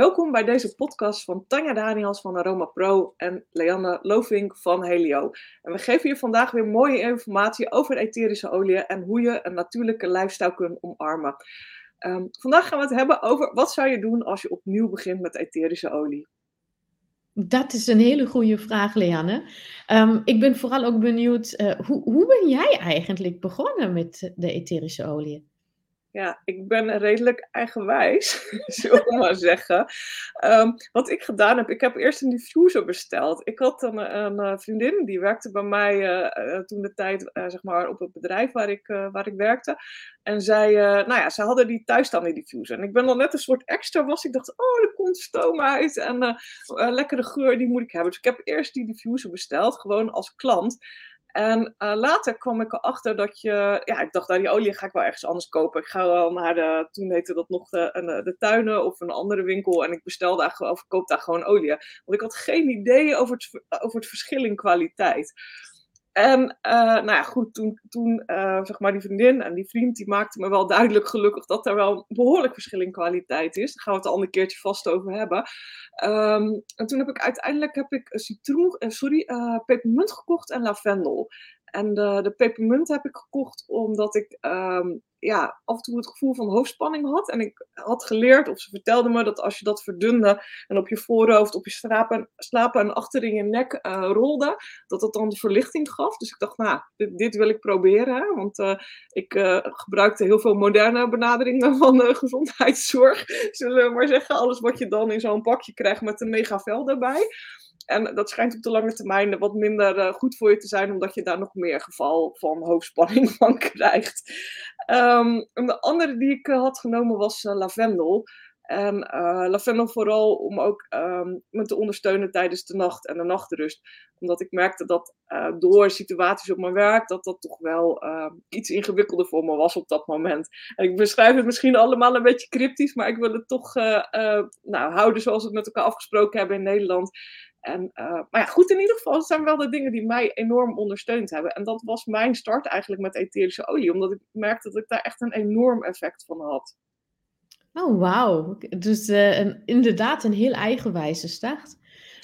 Welkom bij deze podcast van Tanja Daniels van Aroma Pro en Leanne Lovink van Helio. En we geven je vandaag weer mooie informatie over etherische oliën en hoe je een natuurlijke lifestyle kunt omarmen. Um, vandaag gaan we het hebben over wat zou je doen als je opnieuw begint met etherische olie. Dat is een hele goede vraag, Leanne. Um, ik ben vooral ook benieuwd, uh, hoe, hoe ben jij eigenlijk begonnen met de etherische olie? Ja, ik ben redelijk eigenwijs, zullen we maar zeggen. Um, wat ik gedaan heb, ik heb eerst een diffuser besteld. Ik had een, een eh, vriendin, die werkte bij mij uh, toen de tijd, zeg maar, op het bedrijf waar ik, waar ik werkte. En zij, nou ja, ze hadden die thuis staan, die diffuser. En ik ben dan net een soort extra was. Ik dacht, oh, er komt stoom uit en lekkere geur, die moet ik hebben. Dus ik heb eerst die diffuser besteld, gewoon als klant. En uh, later kwam ik erachter dat je, ja, ik dacht, nou, die olie ga ik wel ergens anders kopen. Ik ga wel naar de, toen heette dat nog de, de, de tuinen of een andere winkel en ik bestel daar gewoon, koop daar gewoon olie. Want ik had geen idee over het, over het verschil in kwaliteit. En uh, nou ja, goed, toen, toen uh, zeg maar die vriendin en die vriend, die maakte me wel duidelijk gelukkig dat er wel een behoorlijk verschil in kwaliteit is. Daar gaan we het een ander keertje vast over hebben. Um, en toen heb ik uiteindelijk heb ik citroen, uh, sorry, pepermunt gekocht en lavendel. En de, de pepermunt heb ik gekocht omdat ik um, ja, af en toe het gevoel van hoofdspanning had. En ik had geleerd, of ze vertelde me, dat als je dat verdunde en op je voorhoofd, op je slapen, slapen en achter in je nek uh, rolde, dat dat dan de verlichting gaf. Dus ik dacht, nou, dit, wil ik proberen. Want uh, ik uh, gebruikte heel veel moderne benaderingen van gezondheidszorg. Zullen we maar zeggen, alles wat je dan in zo'n pakje krijgt met een megavel erbij. En dat schijnt op de lange termijn wat minder uh, goed voor je te zijn, omdat je daar nog meer geval van hoofdspanning van krijgt. Um, de andere die ik uh, had genomen was uh, lavendel. En lavendel vooral om ook um, me te ondersteunen tijdens de nacht en de nachtrust. Omdat ik merkte dat door situaties op mijn werk, dat dat toch wel ehm, iets ingewikkelder voor me was op dat moment. En ik beschrijf het misschien allemaal een beetje cryptisch, maar ik wil het toch nou, houden zoals we het met elkaar afgesproken hebben in Nederland. En, uh, maar ja, goed, in ieder geval, het zijn wel de dingen die mij enorm ondersteund hebben. En dat was mijn start eigenlijk met etherische olie, omdat ik merkte dat ik daar echt een enorm effect van had. Oh, wauw. Dus een, inderdaad een heel eigenwijze start.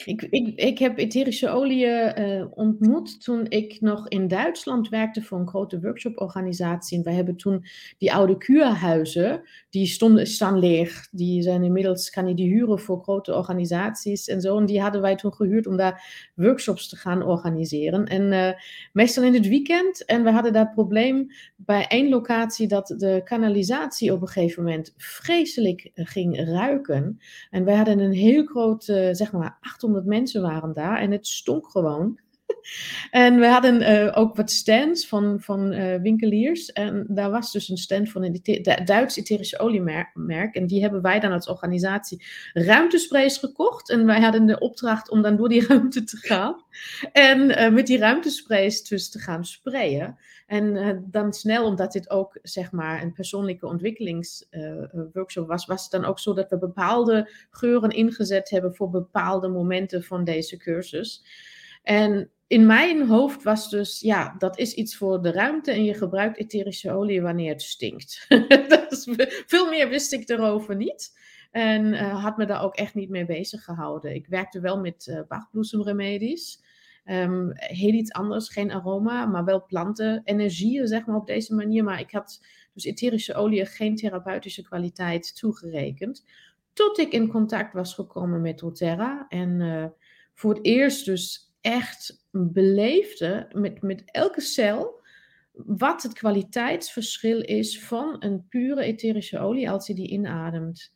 Ik, ik, heb etherische olie uh, ontmoet toen ik nog in Duitsland werkte voor een grote workshoporganisatie. En wij hebben toen die oude kuurhuizen, die stonden, staan leeg. Die zijn inmiddels, kan je die huren voor grote organisaties en zo. En die hadden wij toen gehuurd om daar workshops te gaan organiseren. En uh, meestal in het weekend. En we hadden daar probleem bij één locatie dat de kanalisatie op een gegeven moment vreselijk ging ruiken. En wij hadden een heel groot, zeg maar, 800 mensen waren daar en het stonk gewoon. En we hadden uh, ook wat stands van, van uh, winkeliers. En daar was dus een stand van een Duits etherische oliemerk. En die hebben wij dan als organisatie ruimtesprays gekocht. En wij hadden de opdracht om dan door die ruimte te gaan. En uh, met die ruimtesprays dus te gaan sprayen. En dan snel, omdat dit ook zeg maar een persoonlijke ontwikkelingsworkshop was, was het dan ook zo dat we bepaalde geuren ingezet hebben voor bepaalde momenten van deze cursus. En in mijn hoofd was dus, ja, dat is iets voor de ruimte en je gebruikt etherische olie wanneer het stinkt. veel meer wist ik erover niet. En uh, had me daar ook echt niet mee bezig gehouden. Ik werkte wel met uh, heel iets anders, geen aroma, maar wel planten, energieën, zeg maar op deze manier. Maar ik had dus etherische olie geen therapeutische kwaliteit toegerekend. Tot ik in contact was gekomen met doTERRA. En uh, voor het eerst dus echt beleefde met, met elke cel wat het kwaliteitsverschil is van een pure etherische olie als je die inademt.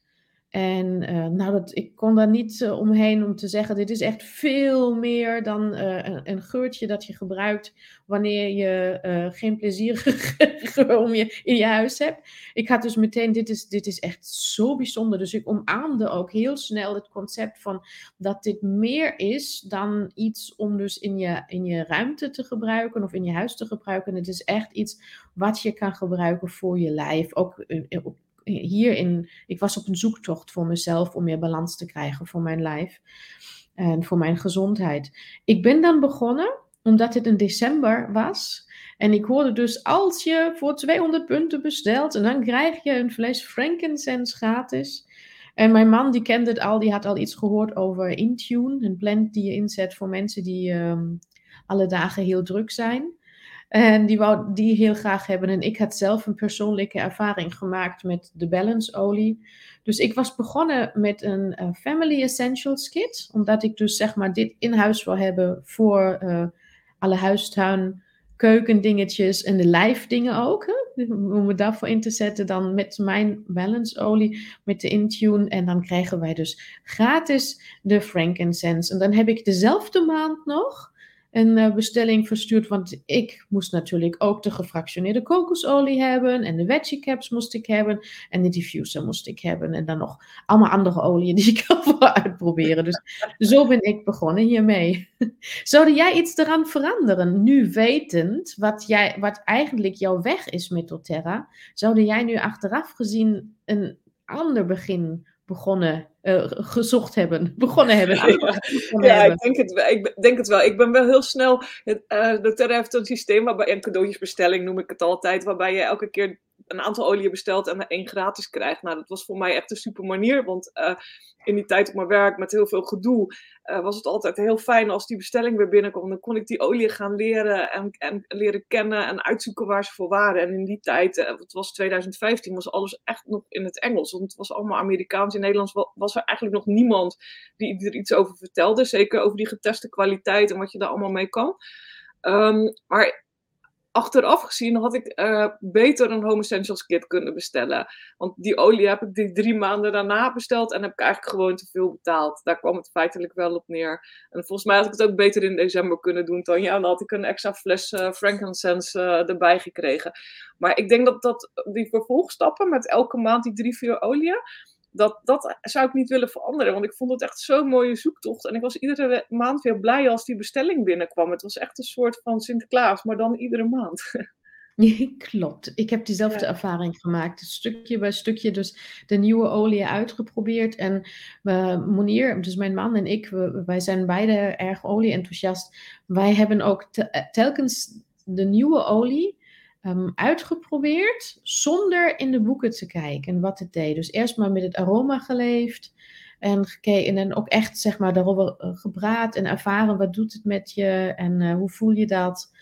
En uh, nou, dat, ik kon daar niet uh, omheen om te zeggen, dit is echt veel meer dan uh, een, geurtje dat je gebruikt wanneer je geen plezierige geur om je, in je huis hebt. Ik had dus meteen, dit is, dit is echt zo bijzonder. Dus ik omarmde ook heel snel het concept van dat dit meer is dan iets om dus in je, in je ruimte te gebruiken of in je huis te gebruiken. Het is echt iets wat je kan gebruiken voor je lijf, ook op hierin, ik was op een zoektocht voor mezelf om meer balans te krijgen voor mijn lijf en voor mijn gezondheid. Ik ben dan begonnen, omdat het in december was. En ik hoorde dus, als je voor 200 punten bestelt, en dan krijg je een fles frankincense gratis. En mijn man die kende het al, die had al iets gehoord over Intune, een plan die je inzet voor mensen die ehm, alle dagen heel druk zijn. En die wou die heel graag hebben. En ik had zelf een persoonlijke ervaring gemaakt met de balance olie. Dus ik was begonnen met een uh, Family Essentials kit. Omdat ik dus zeg maar dit in huis wil hebben voor uh, alle huistuin, keukendingetjes en de lijfdingen ook. Om me daarvoor in te zetten dan met mijn balance olie, met de Intune. En dan krijgen wij dus gratis de frankincense. En dan heb ik dezelfde maand nog een uh, bestelling verstuurd. Want ik moest natuurlijk ook de gefractioneerde kokosolie hebben. En de veggie caps moest ik hebben. En de diffuser moest ik hebben. En dan nog allemaal andere oliën die ik wil uitproberen. Dus zo ben ik begonnen hiermee. Zou jij iets eraan veranderen? Nu wetend wat, jij, wat eigenlijk jouw weg is met doTERRA. Zou jij nu achteraf gezien een ander begin begonnen, uh, gezocht hebben, begonnen hebben. ja, ik denk, het, ik denk het wel. Ik ben wel heel snel, het, uh, de Terra heeft een systeem waarbij, een cadeautjesbestelling noem ik het altijd, waarbij je elke keer een aantal oliën bestelt en er één gratis krijgt. Nou, dat was voor mij echt een super manier, want uh, in die tijd op mijn werk met heel veel gedoe, uh, was het altijd heel fijn als die bestelling weer binnenkwam. Dan kon ik die olie gaan leren en, en leren kennen en uitzoeken waar ze voor waren. En in die tijd, uh, het was 2015, was alles echt nog in het Engels. Want het was allemaal Amerikaans. In Nederlands was er eigenlijk nog niemand die er iets over vertelde. Zeker over die geteste kwaliteit en wat je daar allemaal mee kan. Um, maar achteraf gezien had ik uh, beter een Home Essentials kit kunnen bestellen. Want die olie heb ik die drie maanden daarna besteld en heb ik eigenlijk gewoon te veel betaald. Daar kwam het feitelijk wel op neer. En volgens mij had ik het ook beter in december kunnen doen, Tanja. Dan had ik een extra fles uh, frankincense uh, erbij gekregen. Maar ik denk dat, dat die vervolgstappen met elke maand die drie, vier oliën dat, dat zou ik niet willen veranderen. Want ik vond het echt zo'n mooie zoektocht. En ik was iedere maand weer blij als die bestelling binnenkwam. Het was echt een soort van Sinterklaas, maar dan iedere maand. klopt. Ik heb diezelfde ervaring gemaakt. Stukje bij stukje dus de nieuwe olie uitgeprobeerd. En uh, Monier, dus mijn man en ik, we, wij zijn beide erg olie-enthousiast. Wij hebben ook telkens de nieuwe olie um, uitgeprobeerd zonder in de boeken te kijken wat het deed. Dus eerst maar met het aroma geleefd en gekeken en ook echt zeg maar daarover eh, gepraat en ervaren wat doet het met je en uh, hoe voel je dat.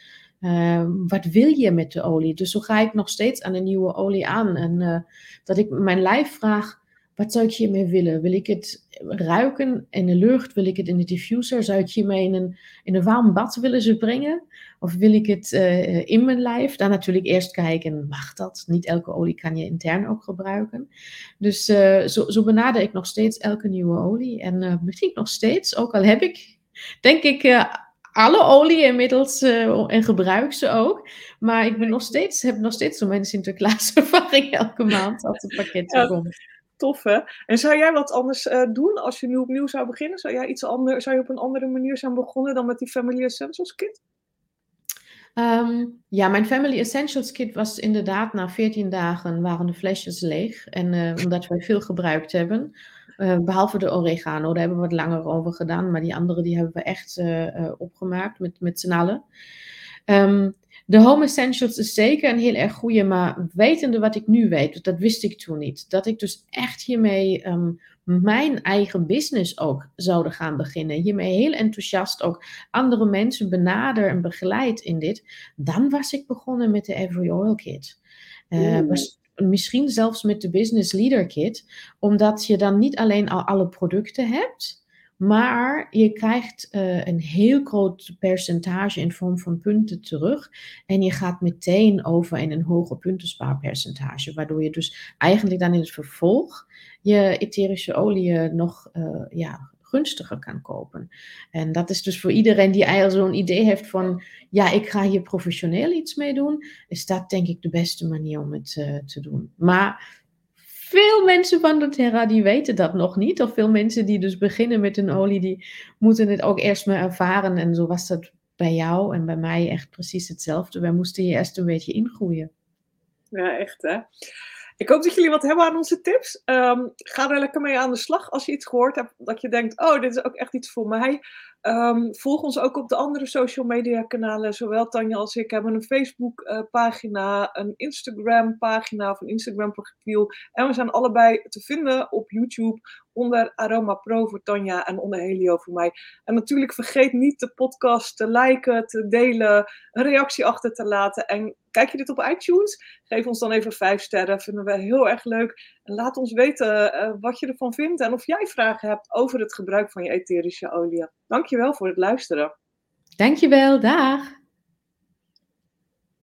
Uh, wat wil je met de olie? Dus zo ga ik nog steeds aan de nieuwe olie aan. En uh, dat ik mijn lijf vraag, wat zou ik hiermee willen? Wil ik het ruiken in de lucht? Wil ik het in de diffuser? Zou ik hiermee in een, in een warm bad willen ze brengen? Of wil ik het uh, in mijn lijf? Dan natuurlijk eerst kijken, mag dat? Niet elke olie kan je intern ook gebruiken. Dus uh, zo, zo benader ik nog steeds elke nieuwe olie. En uh, misschien nog steeds, ook al heb ik, denk ik alle olie inmiddels uh, en gebruik ze ook. Maar ik ben nog steeds, heb nog steeds zo mijn Sinterklaas ervaring elke maand als het pakket ja, komt. Tof hè? En zou jij wat anders uh, doen als je nu opnieuw zou beginnen? Zou jij iets anders, zou je op een andere manier zijn begonnen dan met die Family Essentials Kit? Um, ja, mijn Family Essentials Kit was inderdaad na 14 dagen waren de flesjes leeg. En uh, omdat wij veel gebruikt hebben. Uh, behalve de oregano, daar hebben we wat langer over gedaan. Maar die andere die hebben we echt opgemaakt met, met z'n allen. Um, de Home Essentials is zeker een heel erg goede, maar wetende wat ik nu weet, dat wist ik toen niet. Dat ik dus echt hiermee um, mijn eigen business ook zouden gaan beginnen. Hiermee heel enthousiast ook andere mensen benader en begeleid in dit. Dan was ik begonnen met de Every Oil Kit. Uh, was misschien zelfs met de Business Leader Kit, omdat je dan niet alleen al alle producten hebt, maar je krijgt uh, een heel groot percentage in vorm van punten terug. En je gaat meteen over in een hoger puntenspaarpercentage. Waardoor je dus eigenlijk dan in het vervolg je etherische olie nog uh, ja, gunstiger kan kopen. En dat is dus voor iedereen die eigenlijk zo'n idee heeft van, ja, ik ga hier professioneel iets mee doen, is dat denk ik de beste manier om het uh, te doen. Maar veel mensen van doTERRA die weten dat nog niet. Of veel mensen die dus beginnen met een olie, die moeten het ook eerst maar ervaren. En zo was dat bij jou en bij mij echt precies hetzelfde. Wij moesten hier eerst een beetje ingroeien. Ja, echt hè. Ik hoop dat jullie wat hebben aan onze tips. Um, ga er lekker mee aan de slag als je iets gehoord hebt dat je denkt, oh, dit is ook echt iets voor mij. Ehm, volg ons ook op de andere social media kanalen. Zowel Tanja als ik hebben een Facebook uh, pagina, een Instagram pagina of een Instagram profiel. En we zijn allebei te vinden op YouTube onder Aroma Pro voor Tanja en onder Helio voor mij. En natuurlijk vergeet niet de podcast te liken, te delen, een reactie achter te laten. En kijk je dit op iTunes? Geef ons dan even vijf sterren, vinden we heel erg leuk. Laat ons weten uh, wat je ervan vindt en of jij vragen hebt over het gebruik van je etherische olie. Dankjewel voor het luisteren. Dankjewel, dag.